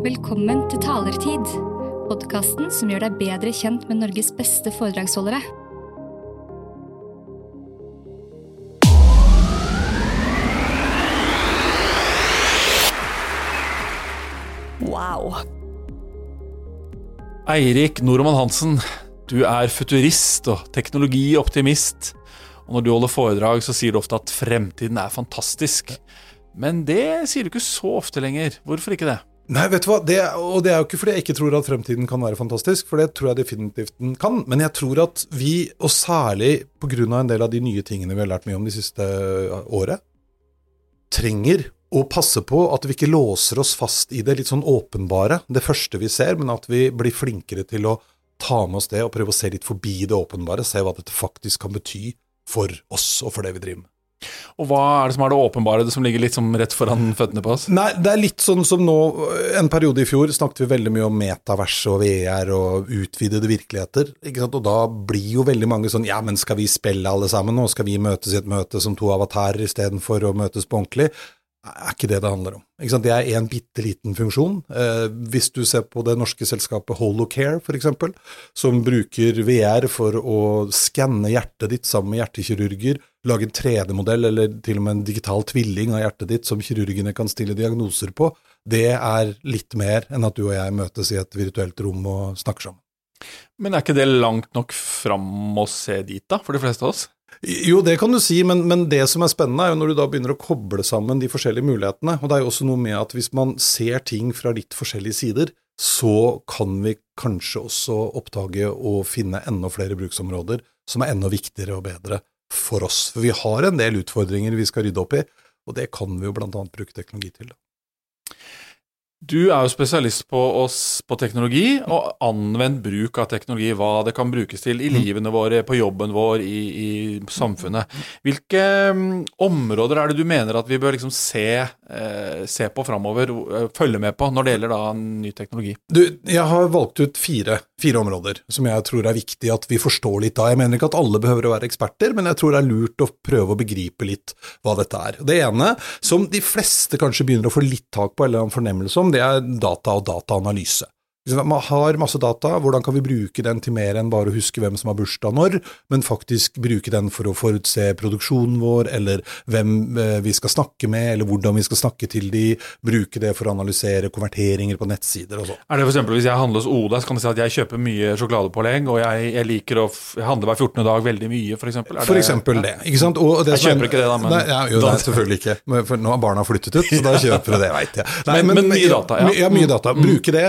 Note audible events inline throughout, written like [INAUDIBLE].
Velkommen til Talertid, podkasten som gjør deg bedre kjent med Norges beste foredragsholdere. Wow. Eirik Normann Hansen, du er futurist og teknologioptimist. Og når du holder foredrag, så sier du ofte at fremtiden er fantastisk. Men det sier du ikke så ofte lenger. Hvorfor ikke det? Nei, vet du hva, det, og det er jo ikke fordi jeg ikke tror at fremtiden kan være fantastisk, for det tror jeg definitivt den kan. Men jeg tror at vi, og særlig pga. en del av de nye tingene vi har lært mye om de siste året, trenger å passe på at vi ikke låser oss fast i det litt sånn åpenbare, det første vi ser, men at vi blir flinkere til å ta med oss det og prøve å se litt forbi det åpenbare, se hva dette faktisk kan bety for oss og for det vi driver med. Og hva er det som er det åpenbare, det som ligger litt som rett foran føttene på oss? Nei, det er litt sånn som nå, en periode i fjor snakket vi veldig mye om metaverset og VR og utvidede virkeligheter. ikke sant? Og da blir jo veldig mange sånn ja, men skal vi spille alle sammen nå? Skal vi møtes i et møte som to avatarer istedenfor å møtes på ordentlig? Er ikke det det handler om. Det er en bitte liten funksjon. Eh, hvis du ser på det norske selskapet Holocare f.eks., som bruker VR for å skanne hjertet ditt sammen med hjertekirurger, lage en 3D-modell eller til og med en digital tvilling av hjertet ditt som kirurgene kan stille diagnoser på, det er litt mer enn at du og jeg møtes i et virtuelt rom og snakker sammen. Men er ikke det langt nok fram å se dit, da, for de fleste av oss? Jo, det kan du si, men, men, det som er spennende, er jo når du da begynner å koble sammen de forskjellige mulighetene. Og det er jo også noe med at hvis man ser ting fra litt forskjellige sider, så kan vi kanskje også oppdage og finne enda flere bruksområder som er enda viktigere og bedre for oss. For vi har en del utfordringer vi skal rydde opp i, og det kan vi jo blant annet bruke teknologi til. da. Du er jo spesialist på, oss, på teknologi og anvendt bruk av teknologi. Hva det kan brukes til i mm. livene våre, på jobben vår, i, i samfunnet. Hvilke um, områder er det du mener at vi bør liksom se, eh, se på framover, eh, følge med på, når det gjelder da ny teknologi? Du, jeg har valgt ut fire, fire områder som jeg tror er viktig at vi forstår litt av. Jeg mener ikke at alle behøver å være eksperter, men jeg tror det er lurt å prøve å begripe litt hva dette er. Det ene, som de fleste kanskje begynner å få litt tak på eller en fornemmelse om, det er data og dataanalyse. Man har masse data, hvordan kan vi bruke den til mer enn bare å huske hvem som har bursdag når, men faktisk bruke den for å forutse produksjonen vår, eller hvem eh, vi skal snakke med, eller hvordan vi skal snakke til de, bruke det for å analysere konverteringer på nettsider og sånn. Er det f.eks. hvis jeg handler hos Oda, så kan du si at jeg kjøper mye sjokoladepålegg, og jeg, jeg liker å handle hver 14. dag veldig mye, f.eks.? For eksempel det, ikke sant. Det jeg kjøper ikke det, da, men nei, ja, Jo, nei, selvfølgelig ikke, for nå har barna flyttet ut, så da [LAUGHS] kjøper du det, veit jeg. Nei, men, men, mye data, ja. Ja, mye data. Mm. Bruke det.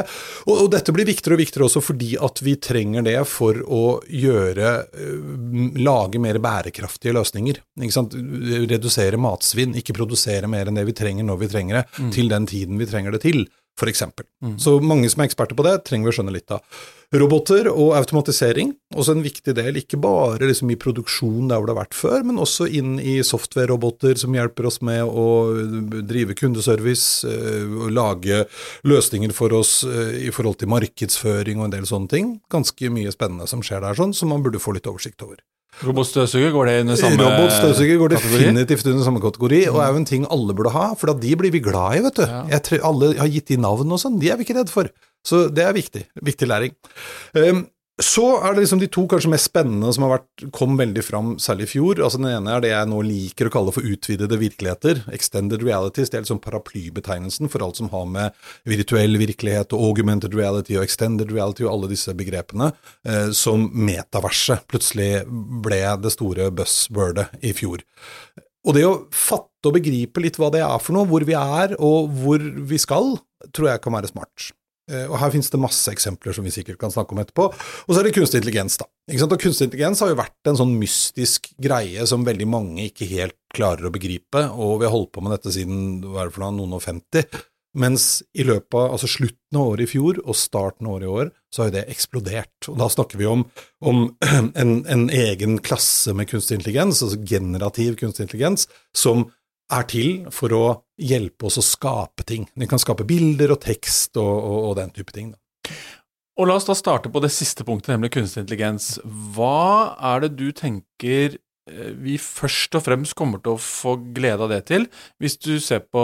og og dette blir viktigere og viktigere også fordi at vi trenger det for å gjøre eh, Lage mer bærekraftige løsninger. Redusere matsvinn, ikke produsere mer enn det vi trenger når vi trenger det, mm. til den tiden vi trenger det til f.eks. Mm. Så mange som er eksperter på det, trenger vi å skjønne litt av. Roboter og automatisering, også en viktig del, ikke bare liksom i produksjon der hvor det har vært før, men også inn i software-roboter som hjelper oss med å drive kundeservice, eh, og lage løsninger for oss eh, i forhold til markedsføring og en del sånne ting. Ganske mye spennende som skjer der, sånn, som man burde få litt oversikt over. Robotstøvsuger, går det under samme Robotstøvsuger går definitivt under samme kategori, og er jo en ting alle burde ha, for de blir vi glad i, vet du. Ja. Tror, alle har gitt de navn og sånn, de er vi ikke redd for. Så det er viktig. Viktig læring. Um, så er det liksom de to kanskje mest spennende som har vært, kom veldig fram, særlig i fjor. Altså Den ene er det jeg nå liker å kalle for utvidede virkeligheter. Extended realities. Det er liksom paraplybetegnelsen for alt som har med virtuell virkelighet og augmented reality og extended reality og alle disse begrepene, eh, som metaverset plutselig ble det store buzzwordet i fjor. Og det å fatte og begripe litt hva det er for noe, hvor vi er og hvor vi skal, tror jeg kan være smart. Eh, og Her finnes det masse eksempler som vi sikkert kan snakke om etterpå. Og så er det kunstig intelligens, da. Og Kunstig intelligens har jo vært en sånn mystisk greie som veldig mange ikke helt klarer å begripe, og vi har holdt på med dette siden hva er det for noe, noen og femti. Mens i løpet av altså slutten av året i fjor og starten av året i år, så har jo det eksplodert. Og da snakker vi om, om [CLEARS THROAT] en, en, egen klasse med kunstig intelligens, altså generativ kunstig intelligens, som er til for å hjelpe oss å skape ting. Den kan skape bilder og tekst og, og, og den type ting. Da. Og La oss da starte på det siste punktet, nemlig kunstig intelligens. Hva er det du tenker eh, vi først og fremst kommer til å få glede av det til, hvis du ser på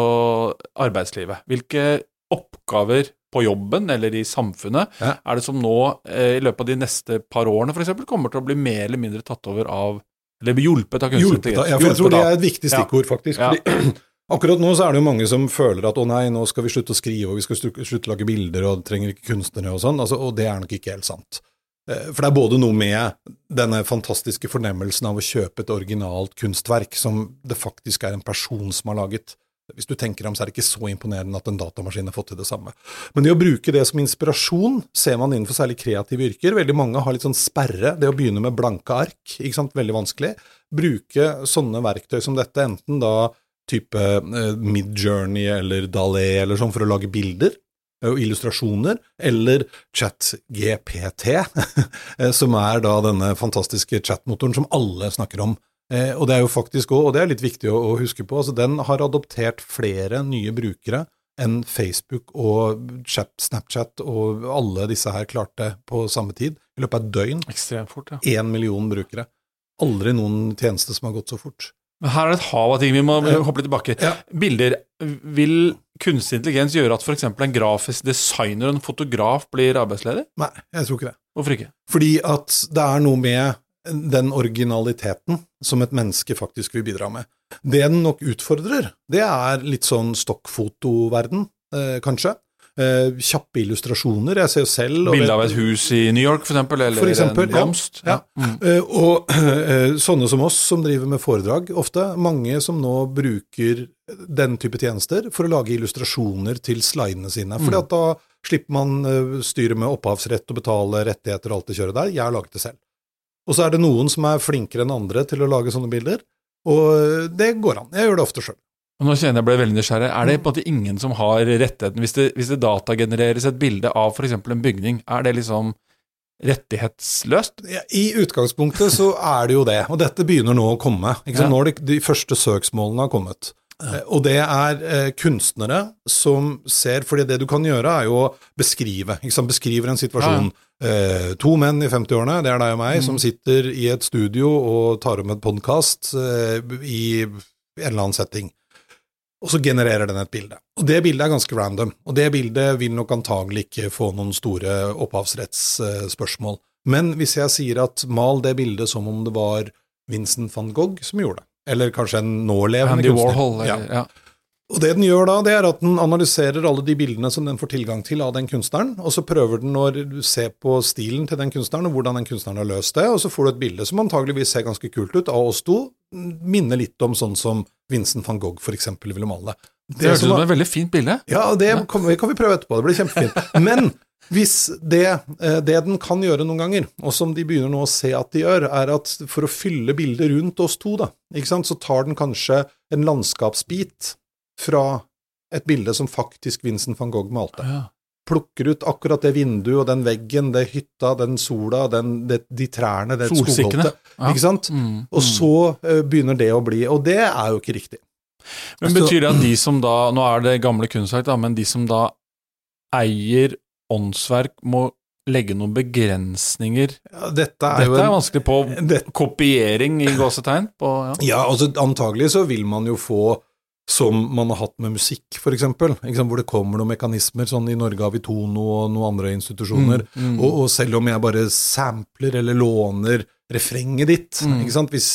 arbeidslivet? Hvilke oppgaver på jobben eller i samfunnet, Ja. er det som nå, eh, i løpet av de neste par årene f.eks., kommer til å bli mer eller mindre tatt over av Eller hjulpet av kunstig intelligens? ja, for jeg tror det er et viktig stikkord, faktisk. Ja. Fordi, [CLEARS THROAT] akkurat nå så er det jo mange som føler at å nei, nå skal vi slutte å skrive, og vi skal slutte å lage bilder, og trenger ikke kunstnere og sånn, altså, og det er nok ikke helt sant. Eh, For det er både noe med denne fantastiske fornemmelsen av å kjøpe et originalt kunstverk, som det faktisk er en person som har laget. Hvis du tenker om, så er det ikke så imponerende at en datamaskin har fått til det samme. Men det å bruke det som inspirasjon ser man innenfor særlig kreative yrker. Veldig mange har litt sånn sperre. Det å begynne med blanke ark, ikke sant, veldig vanskelig. Bruke sånne verktøy som dette, enten da type eh, Midjourney eller Dalé eller sånn for å lage bilder eh, og illustrasjoner, eller ChatGPT, [LAUGHS] eh, som er da denne fantastiske chatmotoren som alle snakker om. Eh, og det er jo faktisk òg, og det er litt viktig å, å huske på, altså den har adoptert flere nye brukere enn Facebook og chat, Snapchat og alle disse her klarte på samme tid, i løpet av et døgn. Ekstremt fort, ja. Én million brukere. Aldri noen tjeneste som har gått så fort. Men her er det et hav av ting. Vi må hoppe litt tilbake. Ja. Bilder. Vil kunstig intelligens gjøre at f.eks. en grafisk designer og en fotograf blir arbeidsledig? Nei, jeg tror ikke det. Hvorfor ikke? Fordi at det er noe med den originaliteten som et menneske faktisk vil bidra med. Det den nok utfordrer, det er litt sånn stokkfotoverden, eh, kanskje. Eh, kjappe illustrasjoner. Jeg ser jo selv Bilde av et hus i New York, f.eks., eller For eksempel, en blomst? ja. Mm. Eh, Og [CLEARS THROAT] eh, sånne som oss som driver med foredrag, ofte, mange som nå bruker den type tjenester for å lage illustrasjoner til slidene sine. Fordi at da slipper man eh, styret med opphavsrett og betale rettigheter og alt det kjøret der. Jeg har laget det selv. Og så er det noen som er flinkere enn andre til å lage sånne bilder, og eh, det går an. Jeg gjør det ofte sjøl. Nå kjenner jeg ble veldig nysgjerrig. Er det på en måte ingen som har rettigheten Hvis det, hvis det datagenereres et bilde av f.eks. en bygning, er det liksom rettighetsløst? Ja, I utgangspunktet så er det jo det, og dette begynner nå å komme. Ja. Nå er det, de første søksmålene har kommet. Eh, Og det er eh, kunstnere som ser fordi det du kan gjøre, er jo å beskrive. Beskriver en situasjon. Eh, to menn i 50-årene, det er deg og meg, som sitter i et studio og tar om et podkast eh, i en eller annen setting. Og så genererer den et bilde. Og det bildet er ganske random. Og det bildet vil nok antagelig ikke få noen store opphavsrettsspørsmål. Men hvis jeg sier at mal det bildet som om det var Vincent van Gogh som gjorde det, eller kanskje en nålevende Andy kunstner Warhol? ja. Eller, ja. Og det den gjør da, det er at den analyserer alle de bildene som den får tilgang til av den kunstneren, og så prøver den å se på stilen til den kunstneren og hvordan den kunstneren har løst det, og så får du et bilde som antageligvis ser ganske kult ut av oss to, minner litt om sånn som Vincent van Gogh eksempel ville male. Det hørtes ut som som et veldig fint bilde. ja, det kan vi, kan vi prøve etterpå, det blir kjempefint. Men hvis det, eh, det den kan gjøre noen ganger, og som de begynner nå å se at de gjør, er at for å fylle bildet rundt oss to, da, så tar den kanskje en landskapsbit fra et bilde som faktisk Vincent van Gogh malte. Ja. Plukker ut akkurat det vinduet og den veggen, det hytta, den sola, den, det, de trærne, det skogholtet. Ja. Ikke sant? Mm, Og mm. så eh, begynner det å bli Og det er jo ikke riktig. Men Så- betyr det at de som da Nå er det gamle kunstverk, da, men de som da eier åndsverk, må legge noen begrensninger Ja, dette er Dette jo er vanskelig på det, kopiering i gåsetegn. På, ja. Ja, altså antagelig så vil man jo få som man har hatt med musikk, for eksempel, hvor det kommer noen mekanismer, sånn i Norge har vi Tono og noen andre institusjoner, Mm, mm. Og, og selv om jeg bare sampler eller låner refrenget ditt, Mm. Hvis,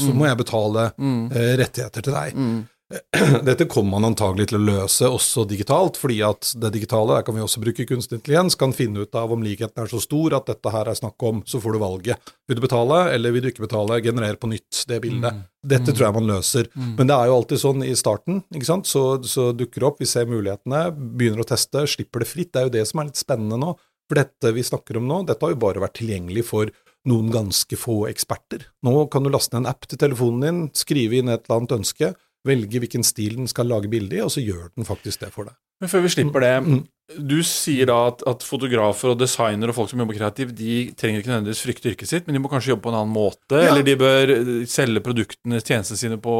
så må jeg betale Mm, eh, rettigheter til deg. [CLEARS THROAT] Dette kommer man antagelig til å løse også digitalt, fordi at det digitale, der kan vi også bruke kunstig intelligens, kan finne ut av om likheten er så stor at dette her er snakk om, så får du valget. Vil du betale, eller vil du ikke betale? Generer på nytt det bildet. Mm. Dette Mm. tror jeg man løser. Mm. Men det er jo alltid sånn i starten, ikke sant, så, så dukker det opp, vi ser mulighetene, begynner å teste, slipper det fritt. Det er jo det som er litt spennende nå. For dette vi snakker om nå, dette har jo bare vært tilgjengelig for noen ganske få eksperter. Nå kan du laste ned en app til telefonen din, skrive inn et eller annet ønske, velge hvilken stil den skal lage bilde i, og så gjør den faktisk det for deg. Men før vi slipper det, Mm. du sier da at, at fotografer og designere og folk som jobber kreativt, de trenger ikke nødvendigvis frykte yrket sitt, men de må kanskje jobbe på en annen måte, Ja. eller de bør eh, selge produktene, tjenestene sine på,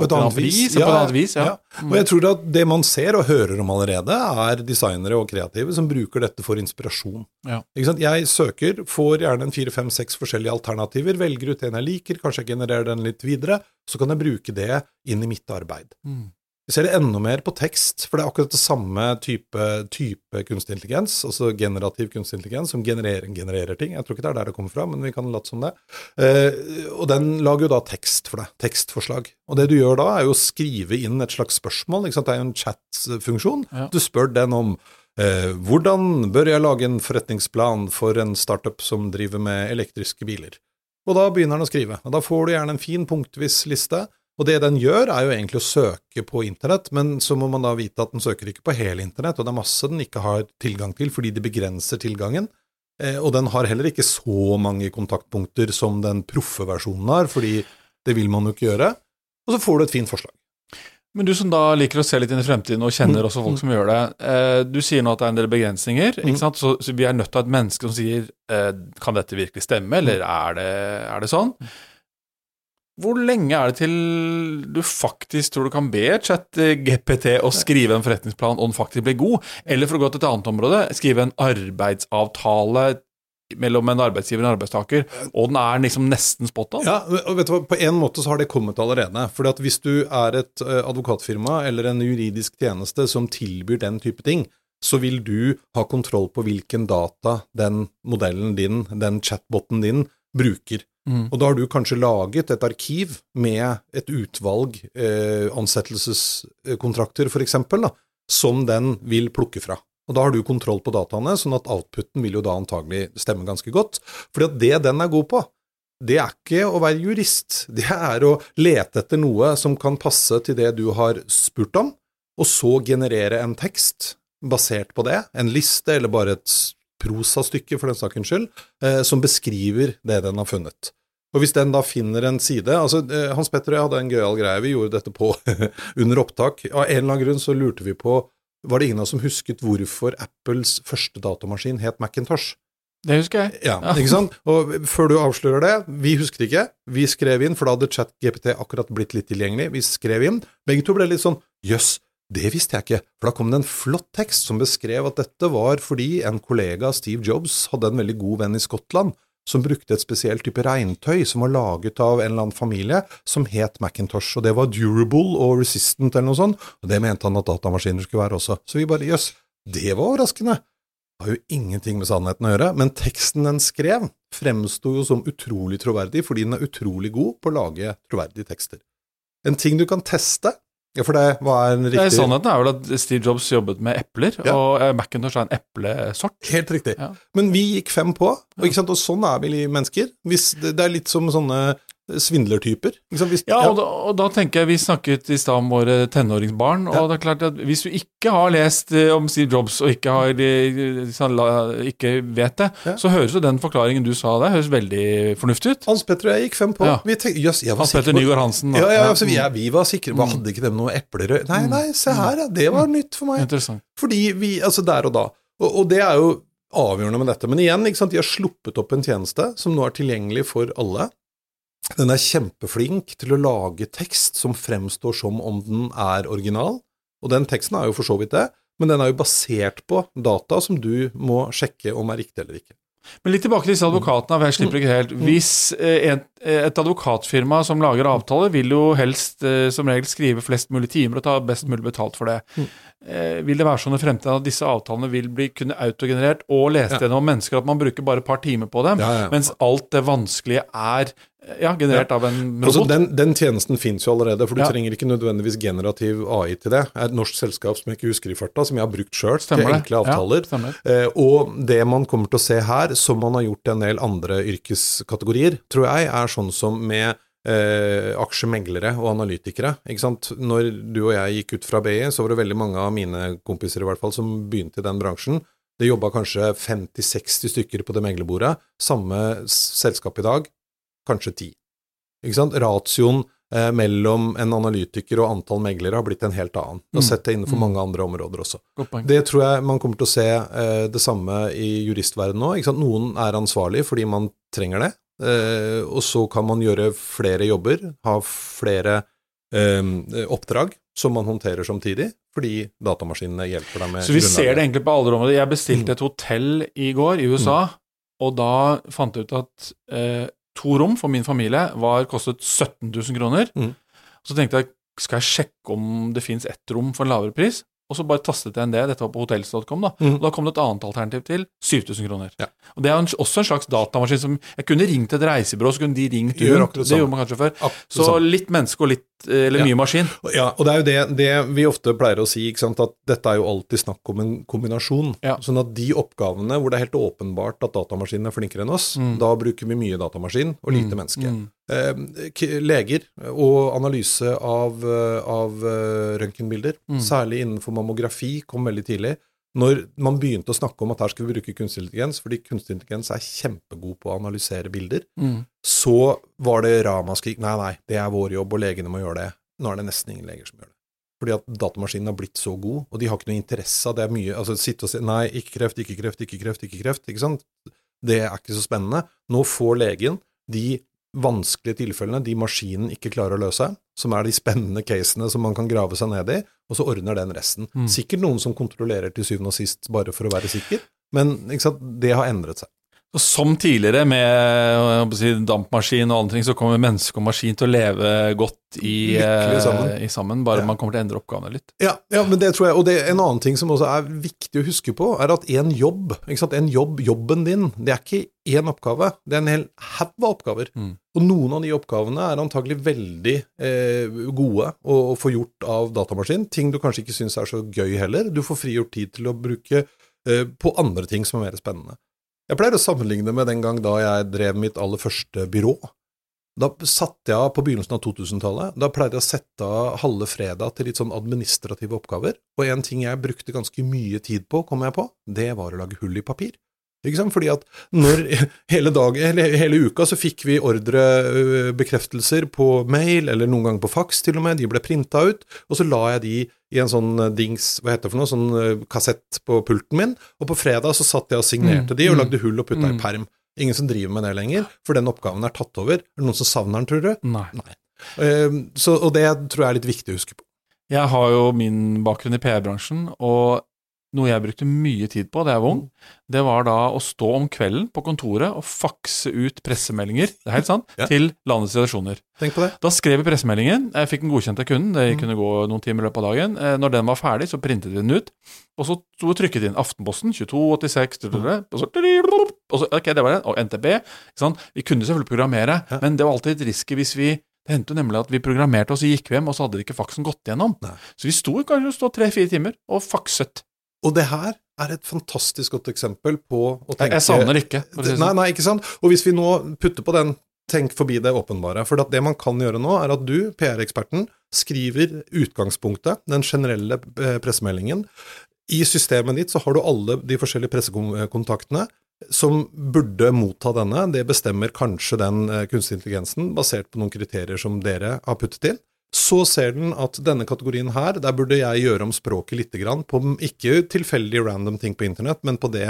På et annet vis. ja. På et annet vis ja. Og jeg tror at det man ser og hører om allerede, er designere og kreative som bruker dette for inspirasjon. Ja. Jeg søker, får gjerne en fire, fem, seks forskjellige alternativer, velger ut en jeg liker, kanskje jeg genererer den litt videre, så kan jeg bruke det inn i mitt arbeid. Mm. Vi ser det enda mer på tekst, for det er akkurat det samme type, type kunstig intelligens, altså generativ kunstig intelligens, som genererer, genererer, ting. Jeg tror ikke det er der det kommer fra, men vi kan late som det. Eh, og den lager jo da tekst for deg, tekstforslag. Og det du gjør da, er jo å skrive inn et slags spørsmål, det er jo en chat-funksjon. Ja. Du spør den om eh, hvordan bør jeg lage en forretningsplan for en startup som driver med elektriske biler? Og da begynner den å skrive. Og da får du gjerne en fin punktvis liste og det den gjør, er jo egentlig å søke på internett, men så må man da vite at den søker ikke på hele internett, og det er masse den ikke har tilgang til fordi de begrenser tilgangen. Eh, og den har heller ikke så mange kontaktpunkter som den proffe versjonen har, fordi det vil man jo ikke gjøre. Og så får du et fint forslag. Men du som da liker å se litt inn i fremtiden og kjenner mm. også folk som gjør det. Eh, du sier nå at det er en del begrensninger. ikke mm. sant? Så, vi er nødt til å ha et menneske som sier eh, kan dette virkelig stemme, eller mm. er det, er det sånn? Hvor lenge er det til du faktisk tror du kan be chat-GPT å skrive en forretningsplan, og den faktisk blir god? Eller for å gå til et annet område, skrive en arbeidsavtale mellom en arbeidsgiver og en arbeidstaker, og den er liksom nesten spot on? Ja, og vet du hva, På en måte så har det kommet allerede. fordi at Hvis du er et eh, advokatfirma eller en juridisk tjeneste som tilbyr den type ting, så vil du ha kontroll på hvilken data den modellen din, den chatboten din, bruker. Mm. Og da har du kanskje laget et arkiv med et utvalg eh, ansettelseskontrakter, f.eks., som den vil plukke fra. Og Da har du kontroll på dataene, sånn at outputen vil jo da antagelig stemme ganske godt. Fordi at det den er god på, det er ikke å være jurist. Det er å lete etter noe som kan passe til det du har spurt om, og så generere en tekst basert på det. En liste eller bare et prosastykke, for den sakens skyld, eh, som beskriver det den har funnet. Og hvis den da finner en side altså eh, Hans Petter og jeg hadde en gøyal greie, vi gjorde dette på [LAUGHS] under opptak. Av en eller annen grunn så lurte vi på Var det ingen av oss som husket hvorfor Apples første datamaskin het Macintosh? Det husker jeg. Ja, ikke sant? Og før du avslører det, vi husket ikke. Vi skrev inn, for da hadde ChatGPT akkurat blitt litt tilgjengelig. Vi skrev inn. Begge to ble litt sånn jøss, det visste jeg ikke, for da kom det en flott tekst som beskrev at dette var fordi en kollega av Steve Jobs hadde en veldig god venn i Skottland som brukte et spesielt type regntøy som var laget av en eller annen familie som het Macintosh, og det var durable og resistant eller noe sånt, og det mente han at datamaskiner skulle være også. Så vi bare jøss, det var overraskende. Det har jo ingenting med sannheten å gjøre, men teksten den skrev, fremsto jo som utrolig troverdig fordi den er utrolig god på å lage troverdige tekster. En ting du kan teste, ja, for det, hva er en riktig Sannheten er vel at Steve Jobs jobbet med epler, ja. og eh, Macintosh er en eplesort. Helt riktig. Ja. Men vi gikk fem på, og, og, sånn er vi mennesker. Hvis det, det er litt som sånne svindlertyper. Hvis, ja, og da, og da, tenker jeg Vi snakket i stad om våre tenåringsbarn. Ja. og det er klart at Hvis du ikke har lest eh, om Steve Jobs og ikke, har, eh, ikke vet det, ja. så høres jo den forklaringen du sa der, høres veldig fornuftig ut. Hans Petter og jeg gikk fem på. Ja. Vi tenkte, yes, Hans Petter Nygaard Hansen. Da. Ja, ja, altså, vi, vi, var sikre Vi Hadde ikke dem noe eplerøy. Nei, nei, se her, ja. Det var nytt for meg. Interessant. Fordi vi Altså, der og da. Og, og det er jo avgjørende med dette. Men igjen, ikke sant, de har sluppet opp en tjeneste som nå er tilgjengelig for alle. Den er kjempeflink til å lage tekst som fremstår som om den er original, og den teksten er jo for så vidt det, men den er jo basert på data som du må sjekke om er riktig eller ikke. Men litt tilbake til disse advokatene, for jeg slipper ikke helt. Hvis eh, et, et advokatfirma som lager avtaler, vil jo helst eh, som regel skrive flest mulig timer og ta best mulig betalt for det. Mm. Vil det være sånn i fremtiden at disse avtalene vil bli kunne autogenerert og lest ja. gjennom mennesker, at man bruker bare et par timer på dem, ja, ja. mens alt det vanskelige er ja, generert av en robot? Altså, den, den, tjenesten finnes jo allerede, for du trenger ikke nødvendigvis generativ AI til det. Det er et norsk selskap som jeg ikke husker i farta, som jeg har brukt sjøl til enkle avtaler. Eh, og det man kommer til å se her, som man har gjort i en del andre yrkeskategorier, tror jeg, er sånn som med eh, aksjemeglere og analytikere. Ikke sant? Når du og jeg gikk ut fra BI, så var det veldig mange av mine kompiser i hvert fall som begynte i den bransjen. Det jobba kanskje 50-60 stykker på det meglerbordet. Samme selskap i dag, kanskje ti. Ikke sant? Ratioen eh, mellom en analytiker og antall meglere har blitt en helt annen. Du har mm. sett det innenfor mm. mange andre områder også. Det tror jeg man kommer til å se eh, det samme i juristverdenen nå. Noen er ansvarlig fordi man trenger det, Eh, og så kan man gjøre flere jobber, ha flere eh, oppdrag som man håndterer samtidig, fordi datamaskinene hjelper deg med Så vi grunnlaget. ser det egentlig på alle områder. Jeg bestilte et hotell i går i USA, mm. og da fant jeg ut at eh, to rom for min familie var kostet 17 000 kroner. Mm. Så tenkte jeg skal jeg sjekke om det fins ett rom for en lavere pris. Og så bare tastet jeg inn det, dette var på hotels.com, da. Mm. Og da kom det et annet alternativ til 7000 kroner. Ja. Og det er en, også en slags datamaskin som Jeg kunne ringt et reisebyrå, så kunne de ringt rundt. akkurat Det gjorde man kanskje før. Akkurat Så litt menneske og litt Eller Ja. mye maskin. Ja, og det er jo det, det vi ofte pleier å si, ikke sant, at dette er jo alltid snakk om en kombinasjon. Ja. Sånn at de oppgavene hvor det er helt åpenbart at datamaskinen er flinkere enn oss, Mm. da bruker vi mye datamaskin og lite menneske. Mm. Eh, k- leger og analyse av, av eh, røntgenbilder, Mm. særlig innenfor mammografi, kom veldig tidlig. Når man begynte å snakke om at her skal vi bruke kunstig intelligens, fordi kunstig intelligens er kjempegod på å analysere bilder, Mm. så var det ramaskrik. Nei, nei, det er vår jobb, og legene må gjøre det. Nå er det nesten ingen leger som gjør det. Fordi at datamaskinen har blitt så god, og de har ikke noe interesse av det er mye Altså sitte og si nei, ikke kreft, ikke kreft, ikke kreft, ikke kreft. Ikke sant? Det er ikke så spennende. Nå får legen de vanskelige tilfellene, de maskinen ikke klarer å løse, som er de spennende casene som man kan grave seg ned i, og så ordner den resten. Mm. Sikkert noen som kontrollerer til syvende og sist bare for å være sikker, men det har endret seg. Og som tidligere med si, dampmaskin og andre ting, så kommer menneske og maskin til å leve godt i, eh, sammen. i sammen, bare Ja. man kommer til å endre oppgavene litt. Ja, ja, men det tror jeg, og det en annen ting som også er viktig å huske på, er at en jobb, en jobb, jobben din, det er ikke én oppgave, det er en hel haug av oppgaver. Mm. Og noen av de oppgavene er antagelig veldig eh, gode å, å få gjort av datamaskin, ting du kanskje ikke syns er så gøy heller. Du får frigjort tid til å bruke eh, på andre ting som er mer spennende. Jeg pleier å sammenligne med den gang da jeg drev mitt aller første byrå. Da satte jeg på begynnelsen av 2000-tallet. Da pleide jeg å sette av halve fredag til litt sånn administrative oppgaver. Og en ting jeg brukte ganske mye tid på, kom jeg på, det var å lage hull i papir. Ikke sant? Fordi at når [LAUGHS] hele dagen, hele, uka så fikk vi ordrebekreftelser på mail, eller noen ganger på fax til og med, de ble printa ut, og så la jeg de i en sånn eh, dings, hva heter det for noe, sånn eh, kassett på pulten min, og på fredag så satt jeg og signerte Mm, de og mm, lagde hull og putta mm. i perm. Ingen som driver med det lenger, for den oppgaven er tatt over. Er det noen som savner den, tror du? Nei. Nei. så, og det tror jeg er litt viktig å huske på. Jeg har jo min bakgrunn i PR-bransjen, og noe jeg brukte mye tid på da jeg var ung, det var da å stå om kvelden på kontoret og fakse ut pressemeldinger, det er helt sant, Ja. til landets redaksjoner. Tenk på det. Da skrev vi pressemeldingen, jeg fikk den godkjent av kunden, det Mm. kunne gå noen timer i løpet av dagen. Eh, Når den var ferdig, så printet vi den ut, og så sto det trykket inn Aftenposten, 2286, Mm. og så, og så Ok, det var det, og NTB. Ikke sant? Vi kunne selvfølgelig programmere, Ja. men det var alltid et risky hvis vi det hendte jo nemlig at vi programmerte, og så gikk vi hjem, og så hadde ikke faksen gått gjennom. Nei. Så vi sto kanskje tre-fire timer og fakset. Og det her er et fantastisk godt eksempel på å tenke jeg savner ikke. Si Nei, sånn. nei, ikke sant. Og hvis vi nå putter på den tenk forbi det åpenbare. For det man kan gjøre nå, er at du, PR-eksperten, skriver utgangspunktet, den generelle eh, pressemeldingen. I systemet ditt så har du alle de forskjellige pressekontaktene som burde motta denne. Det bestemmer kanskje den eh, kunstig intelligensen, basert på noen kriterier som dere har puttet inn. Så ser den at denne kategorien her, der burde jeg gjøre om språket lite grann, på ikke tilfeldig random ting på internett, men på det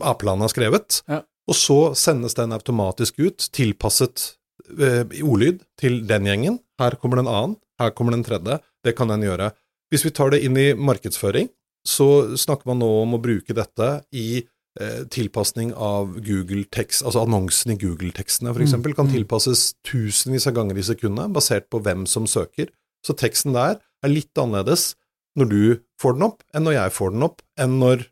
A-planen har skrevet. Ja. Og så sendes den automatisk ut, tilpasset eh, i ordlyd til den gjengen. Her kommer det en annen, her kommer det en tredje. Det kan den gjøre. Hvis vi tar det inn i markedsføring, så snakker man nå om å bruke dette i eh, tilpasning av Google-tekst, altså annonsen i Google-tekstene f.eks. Mm, kan mm. tilpasses tusenvis av ganger i sekundet, basert på hvem som søker. Så teksten der er litt annerledes når du får den opp, enn når jeg får den opp, enn når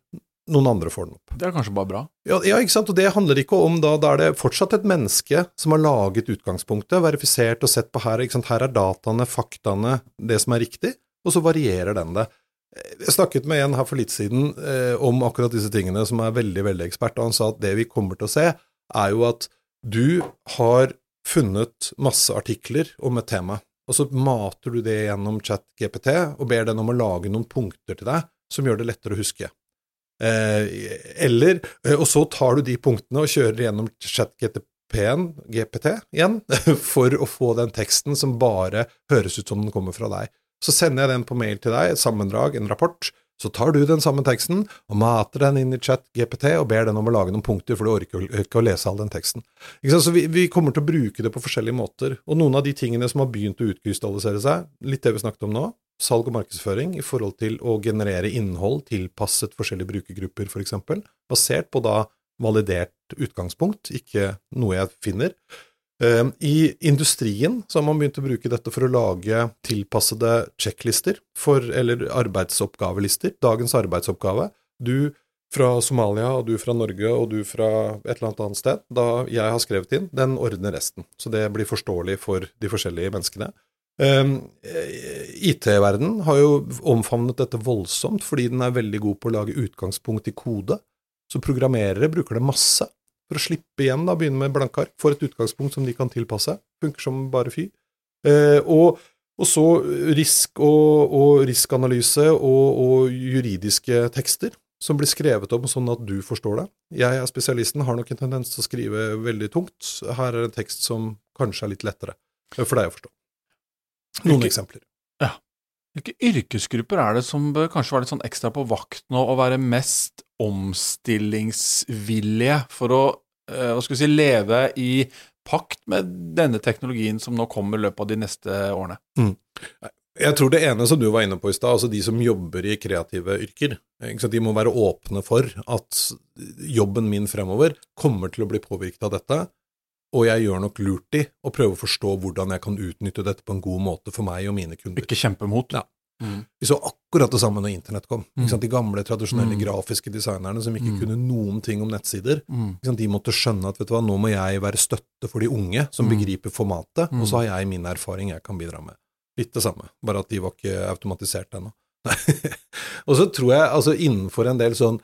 noen andre får den opp. Det er kanskje bare bra. Ja, ja, ikke sant, og det handler ikke om da, da er det fortsatt et menneske som har laget utgangspunktet, verifisert og sett på her, ikke sant, her er dataene, faktaene, det som er riktig, og så varierer den det. Jeg snakket med en her for litt siden eh, om akkurat disse tingene, som er veldig, veldig ekspert, og han sa at det vi kommer til å se, er jo at du har funnet masse artikler om et tema, og så mater du det gjennom chat-GPT og ber den om å lage noen punkter til deg som gjør det lettere å huske. Eh, eller, eh, og så tar du de punktene og kjører gjennom chat-GTP-en, GPT igjen, [LAUGHS] for å få den teksten som bare høres ut som den kommer fra deg. Så sender jeg den på mail til deg, et sammendrag, en rapport. Så tar du den samme teksten og mater den inn i chat-GPT og ber den om å lage noen punkter, for du orker ikke å lese all den teksten. Så vi, vi kommer til å bruke det på forskjellige måter. Og noen av de tingene som har begynt å utkrystallisere seg, litt det vi snakket om nå, salg og markedsføring i forhold til å generere innhold tilpasset forskjellige brukergrupper, f.eks., for eksempel, basert på da validert utgangspunkt, ikke noe jeg finner. Eh, I industrien så har man begynt å bruke dette for å lage tilpassede sjekklister, eller arbeidsoppgavelister. Dagens arbeidsoppgave. Du fra Somalia, og du fra Norge, og du fra et eller annet sted. Da jeg har skrevet inn, den ordner resten. Så det blir forståelig for de forskjellige menneskene. Um, IT-verden har jo omfavnet dette voldsomt, fordi den er veldig god på å lage utgangspunkt i kode. Så programmerere bruker det masse for å slippe igjen, da, begynne med blanke ark. Får et utgangspunkt som de kan tilpasse. Funker som bare fy. Eh, og, og, så risk og, og riskanalyse og, og juridiske tekster som blir skrevet om sånn at du forstår det. Jeg er spesialisten, har nok en tendens til å skrive veldig tungt. Her er en tekst som kanskje er litt lettere for deg å forstå. Noen Hvilke, eksempler. Hvilke yrkesgrupper er det som bør kanskje være litt sånn ekstra på vakt nå, og være mest omstillingsvillige for å eh, hva skal vi si, leve i pakt med denne teknologien som nå kommer i løpet av de neste årene? Mm. Jeg tror det ene som du var inne på i stad, altså de som jobber i kreative yrker, de må være åpne for at jobben min fremover kommer til å bli påvirket av dette, og jeg gjør nok lurt i å prøve å forstå hvordan jeg kan utnytte dette på en god måte for meg og mine kunder. Ikke kjempe mot. Ja. Mm. Vi så akkurat det samme når internett kom. Mm. De gamle, tradisjonelle mm. grafiske designerne som ikke mm. kunne noen ting om nettsider, mm. de måtte skjønne at vet du hva, nå må jeg være støtte for de unge som mm. begriper formatet, og så har jeg min erfaring jeg kan bidra med. Litt det samme, bare at de var ikke automatisert ennå. [LAUGHS] og så tror jeg, altså innenfor en del sånn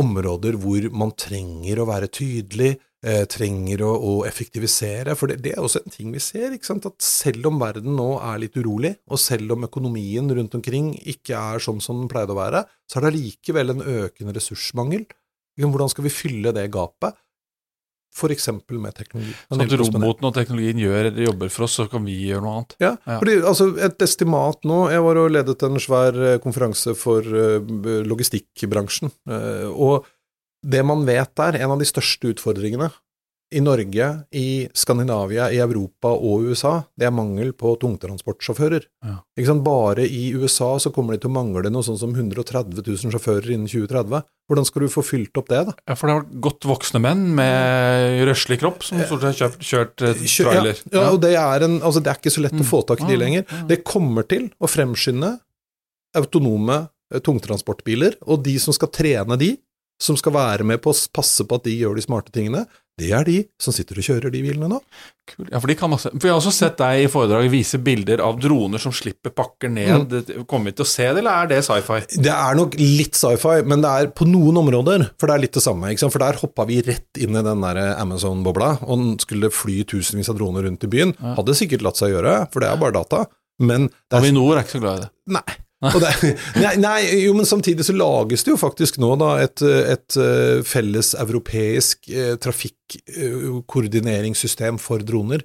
områder hvor man trenger å være tydelig, trenger å, å, effektivisere, for det, det, er også en ting vi ser, ikke sant, at selv om verden nå er litt urolig, og selv om økonomien rundt omkring ikke er sånn som den pleide å være, så er det allikevel en økende ressursmangel. Hvordan skal vi fylle det gapet? F.eks. med teknologi. Sånn at roboten og teknologien gjør jobber for oss, så kan vi gjøre noe annet? Ja, ja. fordi altså, et estimat nå Jeg var og ledet en svær eh, konferanse for uh, logistikkbransjen. Og det man vet der, en av de største utfordringene i Norge, i Skandinavia, i Europa og USA, det er mangel på tungtransportsjåfører. Ja. Bare i USA så kommer de til å mangle noe sånn som 130 000 sjåfører innen 2030. Hvordan skal du få fylt opp det, da? Ja, For det har godt voksne menn med røslig kropp som stort sett har kjørt, eh, trailer. Ja, ja, og det er, en, altså det er ikke så lett å få tak i de mm. lenger. Det kommer til å fremskynde autonome eh, tungtransportbiler, og de som skal trene de, som skal være med på å passe på at de gjør de smarte tingene, det er de som sitter og kjører de bilene nå. Kul. Ja, for, de kan masse. for Jeg har også sett deg i foredraget vise bilder av droner som slipper pakker ned. Mm. Kommer vi til å se det, eller er det sci-fi? Det er nok litt sci-fi, men det er på noen områder, for det er litt det samme. For der hoppa vi rett inn i den der Amazon-bobla, og skulle fly tusenvis av droner rundt i byen. Ja. Hadde sikkert latt seg gjøre, for det er bare data. Men Avinor er ikke så glad i det. Nei. Det, [LAUGHS] nei, nei, jo, men samtidig så lages det jo faktisk nå da et, et eh, felles europeisk eh, trafikkoordineringssystem for droner.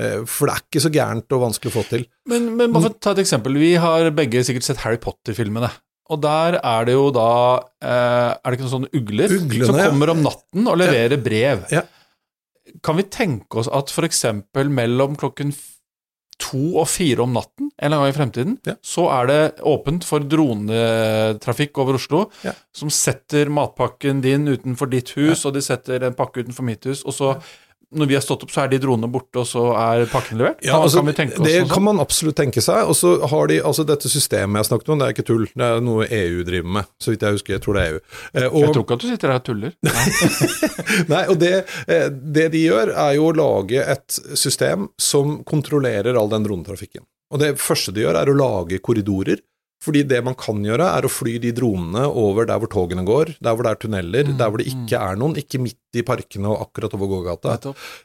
Eh, for det er ikke så gærent og vanskelig å få til. Men, men bare for å ta et eksempel. Vi har begge sikkert sett Harry Potter-filmene. Og der er det jo da Er det ikke noen sånne ugler Uglene, som kommer om natten og leverer brev? Ja. Kan vi tenke oss at f.eks. mellom klokken to og fire om natten en eller annen gang i fremtiden, ja. så er det åpent for dronetrafikk over Oslo, ja. som setter matpakken din utenfor ditt hus, ja. og de setter en pakke utenfor mitt hus, og så når vi har stått opp, så er de dronene borte, og så er pakken levert? Ja, altså, kan vi tenke oss det kan man absolutt tenke seg. Og så har de altså dette systemet jeg snakket om, det er ikke tull. Det er noe EU driver med, så vidt jeg husker. Jeg tror det er EU. Eh, og, jeg tror ikke at du sitter her og tuller. [LAUGHS] Nei, og det, eh, det, de gjør, er jo å lage et system som kontrollerer all den dronetrafikken. Og det første de gjør, er å lage korridorer fordi det man kan gjøre, er å fly de dronene over der hvor togene går, der hvor det er tunneler, mm, der hvor det ikke mm. er noen, ikke midt i parkene og akkurat over gågata.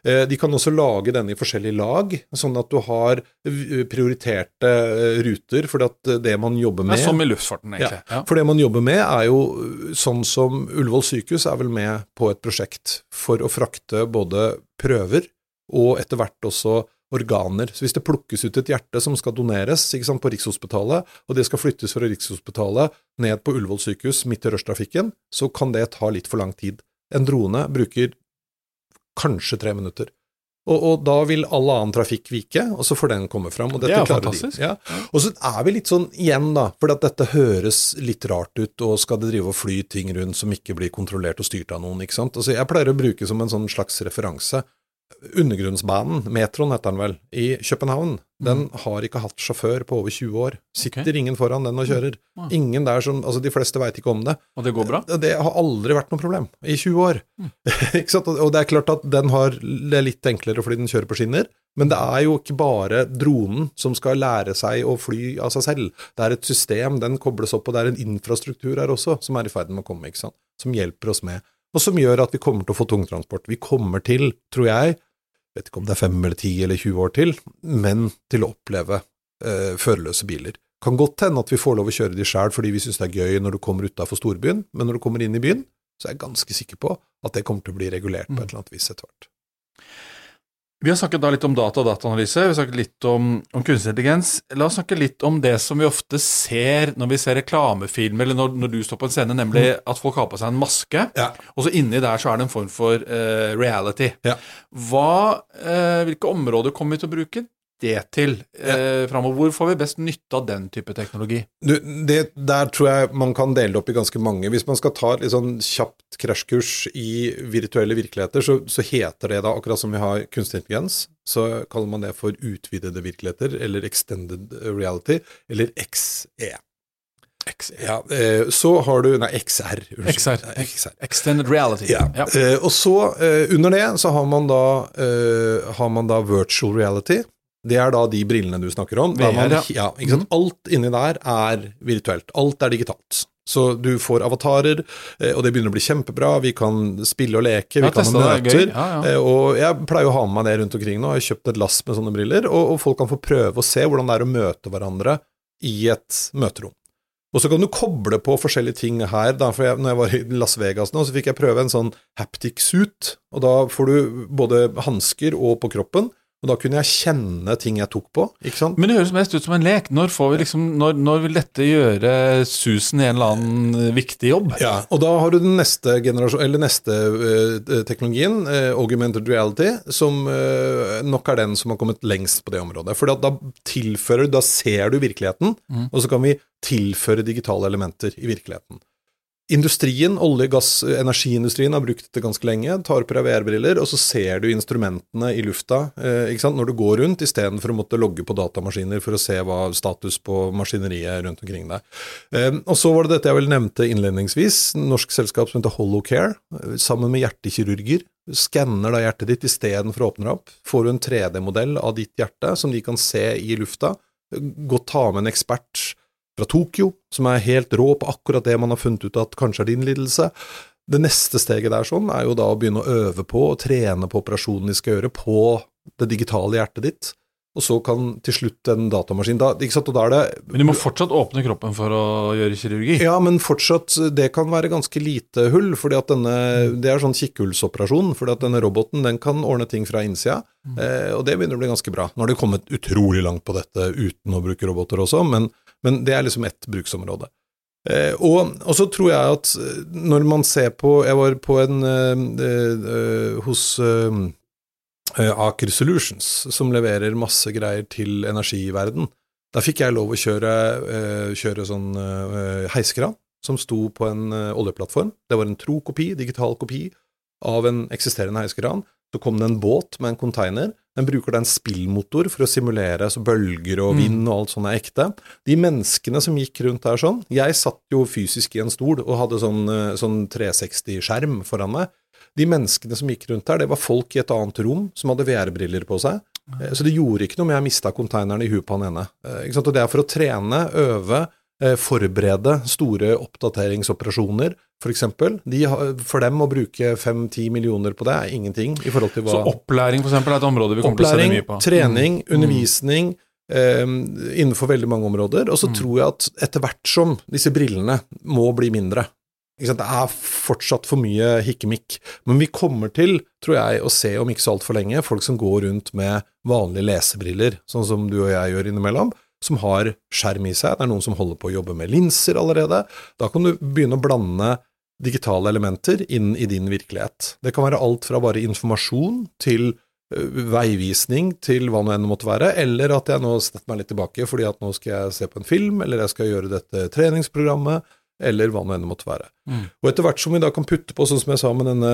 Eh, de kan også lage denne i forskjellige lag, sånn at du har prioriterte eh, ruter, for det man jobber med er Som i luftfarten, egentlig. Ja, for det man jobber med, er jo sånn som Ullevål sykehus er vel med på et prosjekt for å frakte både prøver og etter hvert også organer. Så hvis det plukkes ut et hjerte som skal doneres sant, på Rikshospitalet, og det skal flyttes fra Rikshospitalet ned på Ullevål sykehus midt i rushtrafikken, så kan det ta litt for lang tid. En drone bruker kanskje tre minutter. Og, og, da vil all annen trafikk vike, og så får den komme fram. Og det er fantastisk. De. Ja. Og så er vi litt sånn igjen, da, for at dette høres litt rart ut, og skal det drive og fly ting rundt som ikke blir kontrollert og styrt av noen, ikke sant. Altså, jeg pleier å bruke som en sånn slags referanse undergrunnsbanen, metroen heter den vel, i København, den har ikke hatt sjåfør på over 20 år. Sitter okay. ingen foran den og kjører. Ah. Ingen der som Altså, de fleste veit ikke om det. Og det går bra? Det har aldri vært noe problem i 20 år. [LAUGHS] ikke sant? Og det er klart at den har det litt enklere fordi den kjører på skinner, men det er jo ikke bare dronen som skal lære seg å fly av seg selv. Det er et system, den kobles opp, og det er en infrastruktur her også som er i ferd med å komme, ikke sant? som hjelper oss med. Og som gjør at vi kommer til å få tungtransport. Vi kommer til, tror jeg, vet ikke om det er fem eller ti eller 20 år til, men til å oppleve eh, førerløse biler. Kan godt hende at vi får lov å kjøre de sjæl fordi vi syns det er gøy når du kommer utafor storbyen, men når du kommer inn i byen, så er jeg ganske sikker på at det kommer til å bli regulert på et eller annet vis etter hvert. Vi har snakket da litt om data og dataanalyse, vi har snakket litt om, om kunstig intelligens. La oss snakke litt om det som vi ofte ser når vi ser reklamefilm, eller når, når du står på en scene, nemlig at folk har på seg en maske, Ja. og så inni der så er det en form for uh, reality. Ja. Hva, uh, hvilke områder kommer vi til å bruke det til eh, framover? Hvor får vi best nytte av den type teknologi? Du, det, der tror jeg man kan dele det opp i ganske mange. Hvis man skal ta et sånn kjapt krasjkurs i virtuelle virkeligheter, så, så heter det da, akkurat som vi har kunstig intelligens, så kaller man det for utvidede virkeligheter, eller extended reality, eller XE. Ja, eh, så har du Nei, XR. Unnskyld. XR. XR. Extended reality. Ja. ja. og så, eh, under det, så har man da, eh, har man da virtual reality. Det er da de brillene du snakker om. VR, man, ja. sant? Alt inni der er virtuelt. Alt er digitalt. Så du får avatarer, eh, og det begynner å bli kjempebra. Vi kan spille og leke, vi Ja, kan ha er møter. Ja, ja. Eh, Og jeg pleier å ha med meg det rundt omkring nå. Jeg har kjøpt et lass med sånne briller, og, og folk kan få prøve å se hvordan det er å møte hverandre i et møterom. Og så kan du koble på forskjellige ting her. Da, for jeg, når jeg var i Las Vegas nå, så fikk jeg prøve en sånn haptic suit. Og da får du både hansker og på kroppen. Og da kunne jeg kjenne ting jeg tok på, ikke sant. Men det høres mest ut som en lek. Når, får vi liksom, når, når vil dette gjøre susen i en eller annen viktig jobb? Ja, og da har du den neste neste uh, teknologien, uh, augmented reality, som uh, nok er den som har kommet lengst på det området. For da tilfører du, da ser du virkeligheten, og så kan vi tilføre digitale elementer i virkeligheten. Industrien, olje-, gass-, energiindustrien har brukt dette ganske lenge. Tar på deg VR-briller, og så ser du instrumentene i lufta eh, når du går rundt, istedenfor å måtte logge på datamaskiner for å se hva status på maskineriet rundt omkring deg. Eh, og så var det dette jeg vel nevnte innledningsvis. Norsk selskap som heter Hollowcare, eh, sammen med hjertekirurger. Skanner da hjertet ditt istedenfor å åpne det opp. Får du en 3D-modell av ditt hjerte som de kan se i lufta. Gå ta med en ekspert fra Tokyo, som er helt rå på akkurat det man har funnet ut at kanskje er din lidelse. Det neste steget der sånn, er jo da å begynne å øve på og trene på operasjonen de skal gjøre på det digitale hjertet ditt. Og så kan til slutt en datamaskin da, ikke sant, og da er det Men du må fortsatt åpne kroppen for å gjøre kirurgi. ja, men fortsatt, det kan være ganske lite hull, fordi at denne, det er sånn kikkhullsoperasjon, fordi at denne roboten den kan ordne ting fra innsida, eh, og det begynner å bli ganske bra. Nå har de kommet utrolig langt på dette uten å bruke roboter også, men, men det er liksom ett bruksområde. Eh, og, og så tror jeg at eh, når man ser på Jeg var på en eh, eh, eh, hos Aker Solutions, som leverer masse greier til energiverden. Da fikk jeg lov å kjøre, kjøre sånn heiskran som sto på en oljeplattform. Det var en tro kopi, digital kopi, av en eksisterende heiskran. Så kom det en båt med en container. Den bruker den en spillmotor for å simulere så bølger og vind og alt sånt er ekte. De menneskene som gikk rundt der sånn Jeg satt jo fysisk i en stol og hadde sånn, eh, sånn 360-skjerm foran meg. De menneskene som gikk rundt der, det var folk i et annet rom som hadde VR-briller på seg. Eh, Så det gjorde ikke noe om jeg mista konteineren i huet på han ene. Eh? Og det er for å trene, øve, forberede store oppdateringsoperasjoner, f.eks. De For dem å bruke 5-10 millioner på det er ingenting i forhold til hva Så opplæring for eksempel, er et område vi kommer til å se mye på. Opplæring, trening, Mm. undervisning eh, innenfor veldig mange områder. Og så Mm. tror jeg at etter hvert som disse brillene må bli mindre? Det er fortsatt for mye hikkemikk. Men vi kommer til, tror jeg, å se om ikke så altfor lenge, folk som går rundt med vanlige lesebriller, sånn som du og jeg gjør innimellom, som har skjerm i seg. Det er noen som holder på å jobbe med linser allerede. Da kan du begynne å blande digitale elementer inn i din virkelighet. Det kan være alt fra bare informasjon til veivisning til hva nå enn måtte være, eller at jeg nå setter meg litt tilbake fordi at nå skal jeg se på en film, eller jeg skal gjøre dette treningsprogrammet, eller hva nå enn måtte være. Mm. Og etter hvert som vi da kan putte på, sånn som jeg sa med denne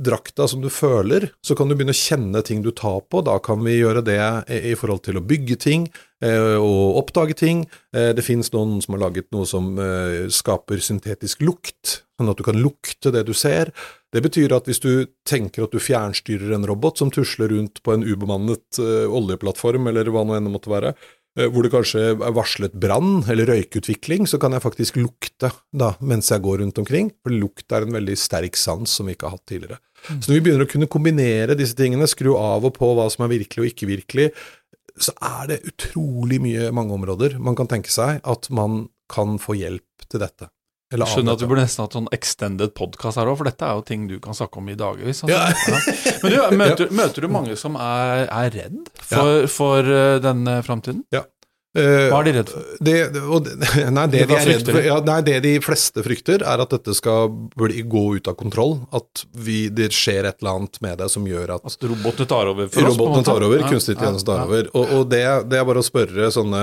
drakta som du føler, så kan du begynne å kjenne ting du tar på. Da kan vi gjøre det i forhold til å bygge ting eh, og oppdage ting. Eh, det finnes noen som har laget noe som eh, skaper syntetisk lukt, sånn at du kan lukte det du ser. Det betyr at hvis du tenker at du fjernstyrer en robot som tusler rundt på en ubemannet oljeplattform, eller hva nå enn det måtte være, hvor det kanskje er varslet brann eller røykutvikling, så kan jeg faktisk lukte da, mens jeg går rundt omkring. For lukt er en veldig sterk sans som vi ikke har hatt tidligere. Mm. Så når vi begynner å kunne kombinere disse tingene, skru av og på hva som er virkelig og ikke virkelig, så er det utrolig mye mange områder man kan tenke seg at man kan få hjelp til dette. Jeg skjønner at vi burde nesten hatt sånn extended podcast her òg, for dette er jo ting du kan snakke om i dagevis. Altså. Ja. Men du, [LAUGHS] møter, møter, du mange som er, er redd for, for uh, denne framtiden? Ja. Eh, Hva er de redd for? Det, og, [LAUGHS] nei, det, de redd for, ja, nei, det, de fleste frykter, er at dette skal bli, gå ut av kontroll. At vi, det skjer et eller annet med det som gjør at At robotene tar over for oss? Robotene tar over, kunstig tjeneste tar over. Og, og det, det, er bare å spørre sånne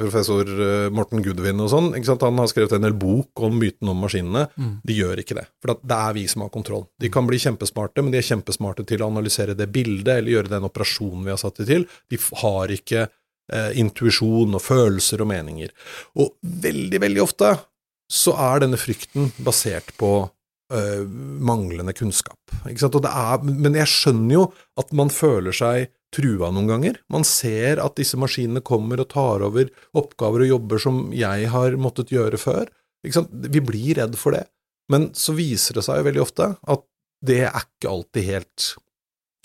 professor eh, Morten Goodwin og sånn. Han har skrevet en hel bok om myten om maskinene. Mm. De gjør ikke det. For det er vi som har kontroll. De kan bli kjempesmarte, men de er kjempesmarte til å analysere det bildet eller gjøre den operasjonen vi har satt dem til. De har ikke eh, intuisjon og følelser og meninger. Og veldig, veldig ofte så er denne frykten basert på eh, manglende kunnskap. Er, men jeg skjønner jo at man føler seg trua noen ganger. Man ser at disse maskinene kommer og tar over oppgaver og jobber som jeg har måttet gjøre før. Vi blir redd for det. Men så viser det seg jo veldig ofte at det er ikke alltid helt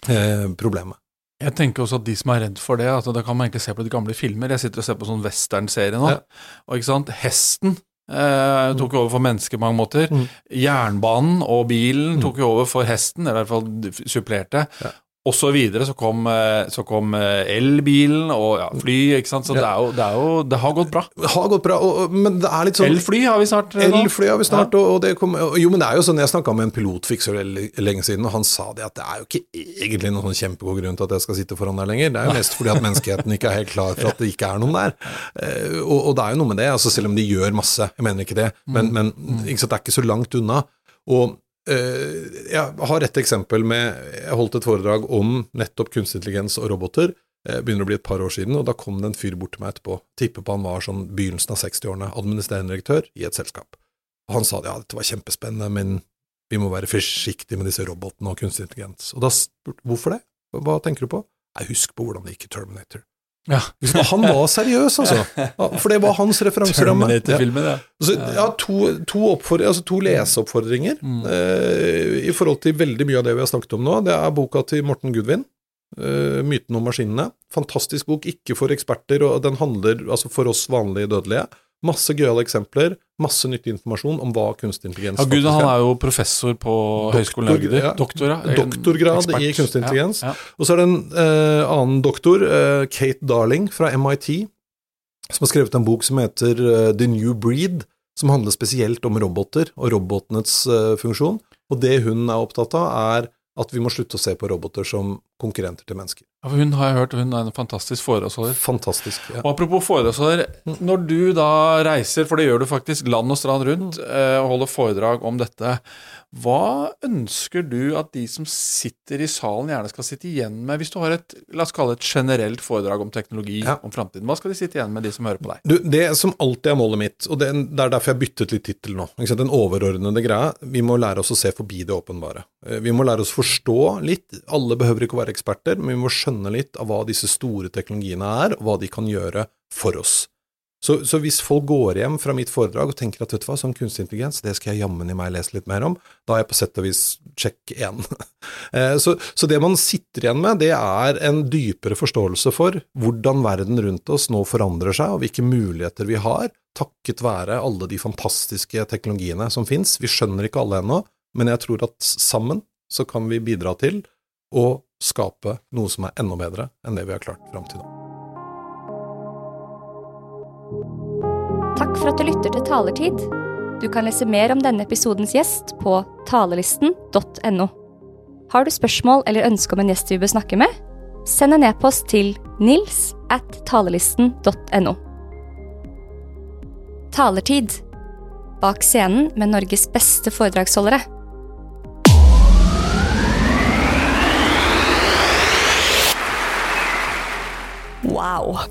eh, problemet. Jeg tenker også at de som er redd for det, at da kan man egentlig se på litt gamle filmer. Jeg sitter og ser på sånn westernserie nå, ja. og ikke sant, hesten eh, tok jo over for mennesker på mange måter. Mm. Jernbanen og bilen mm. tok jo over for hesten, eller i hvert fall supplerte. Ja og så videre så kom, eh, så kom eh, elbilen og ja, fly, ikke sant. Så ja. det, er jo, det, er jo, det, har gått bra. Det har gått bra, og, men det er litt sånn Elfly har vi snart. Eh, Elfly har vi snart, ja. og, det kom, Jo, men det er jo sånn, jeg snakka med en pilot for ikke så lenge siden, og han sa det at det er jo ikke egentlig noen sånn kjempegod grunn til at jeg skal sitte foran der lenger. Det er jo mest fordi at menneskeheten ikke er helt klar for at det ikke er noen der. Og, og det er jo noe med det, altså selv om de gjør masse, jeg mener ikke det, men, mm. men ikke sant, det er ikke så langt unna. Og jeg har et eksempel med Jeg holdt et foredrag om nettopp kunstig intelligens og roboter. Det begynner å bli et par år siden, og da kom det en fyr bort til meg etterpå. Tipper på han var sånn begynnelsen av 60-årene, administrerende direktør i et selskap. Og han sa ja, dette var kjempespennende, men vi må være forsiktige med disse robotene og kunstig intelligens. Og da spurte hvorfor det? Hva tenker du på? Nei, husk på hvordan det gikk i Terminator. Ja. Han var seriøs, altså. For det var hans referanseramme. Ja. Altså, ja, to, to, altså to leseoppfordringer mm. eh, i forhold til veldig mye av det vi har snakket om nå. Det er boka til Morten Gudvin, eh, 'Myten om maskinene'. Fantastisk bok, ikke for eksperter, og den handler altså for oss vanlige dødelige. Masse gøyale eksempler, masse nyttig informasjon om hva kunstig intelligens ja, Gud, Han er jo professor på Doktor, Høgskolen Agder. Ja. Doktor, ja. Doktorgrad i kunstig intelligens. Ja, og så er det en eh, annen doktor, eh, Kate Darling fra MIT, som har skrevet en bok som heter uh, The New Breed, som handler spesielt om roboter og robotenes uh, funksjon. Og det hun er opptatt av, er at vi må slutte å se på roboter som konkurrenter til mennesker. Ja, Hun har jeg hørt, hun er en fantastisk foredragsholder. Fantastisk, ja. Og Apropos foredragsholder, mm. når du da reiser, for det gjør du faktisk land og strand rundt, eh, og holder foredrag om dette, hva ønsker du at de som sitter i salen gjerne skal sitte igjen med, hvis du har et la oss kalle det et generelt foredrag om teknologi ja. om framtiden? Hva skal de sitte igjen med, de som hører på deg? Du, det som alltid er målet mitt, og det, er derfor jeg byttet litt tittel nå, den overordnede greia, vi må lære oss å se forbi det åpenbare. Eh, vi må lære oss å forstå litt, alle behøver ikke å være eksperter, men vi må skjønne litt av hva disse store teknologiene er, og hva de kan gjøre for oss. Så, så, hvis folk går hjem fra mitt foredrag og tenker at vet du hva, sånn kunstig intelligens, det skal jeg jammen i meg lese litt mer om, da er jeg på sett og vis check én. [LAUGHS] Eh, så, så det man sitter igjen med, det er en dypere forståelse for hvordan verden rundt oss nå forandrer seg, og hvilke muligheter vi har, takket være alle de fantastiske teknologiene som fins. Vi skjønner ikke alle ennå, men jeg tror at sammen så kan vi bidra til å skape noe som er enda bedre enn det vi har klart fram til nå. Takk for at du lytter til Talertid. Du kan lese mer om denne episodens gjest på talelisten.no. Har du spørsmål eller ønske om en gjest vi bør snakke med? Send en e-post til nils at talelisten.no. Talertid. Bak scenen med Norges beste foredragsholdere. Wow.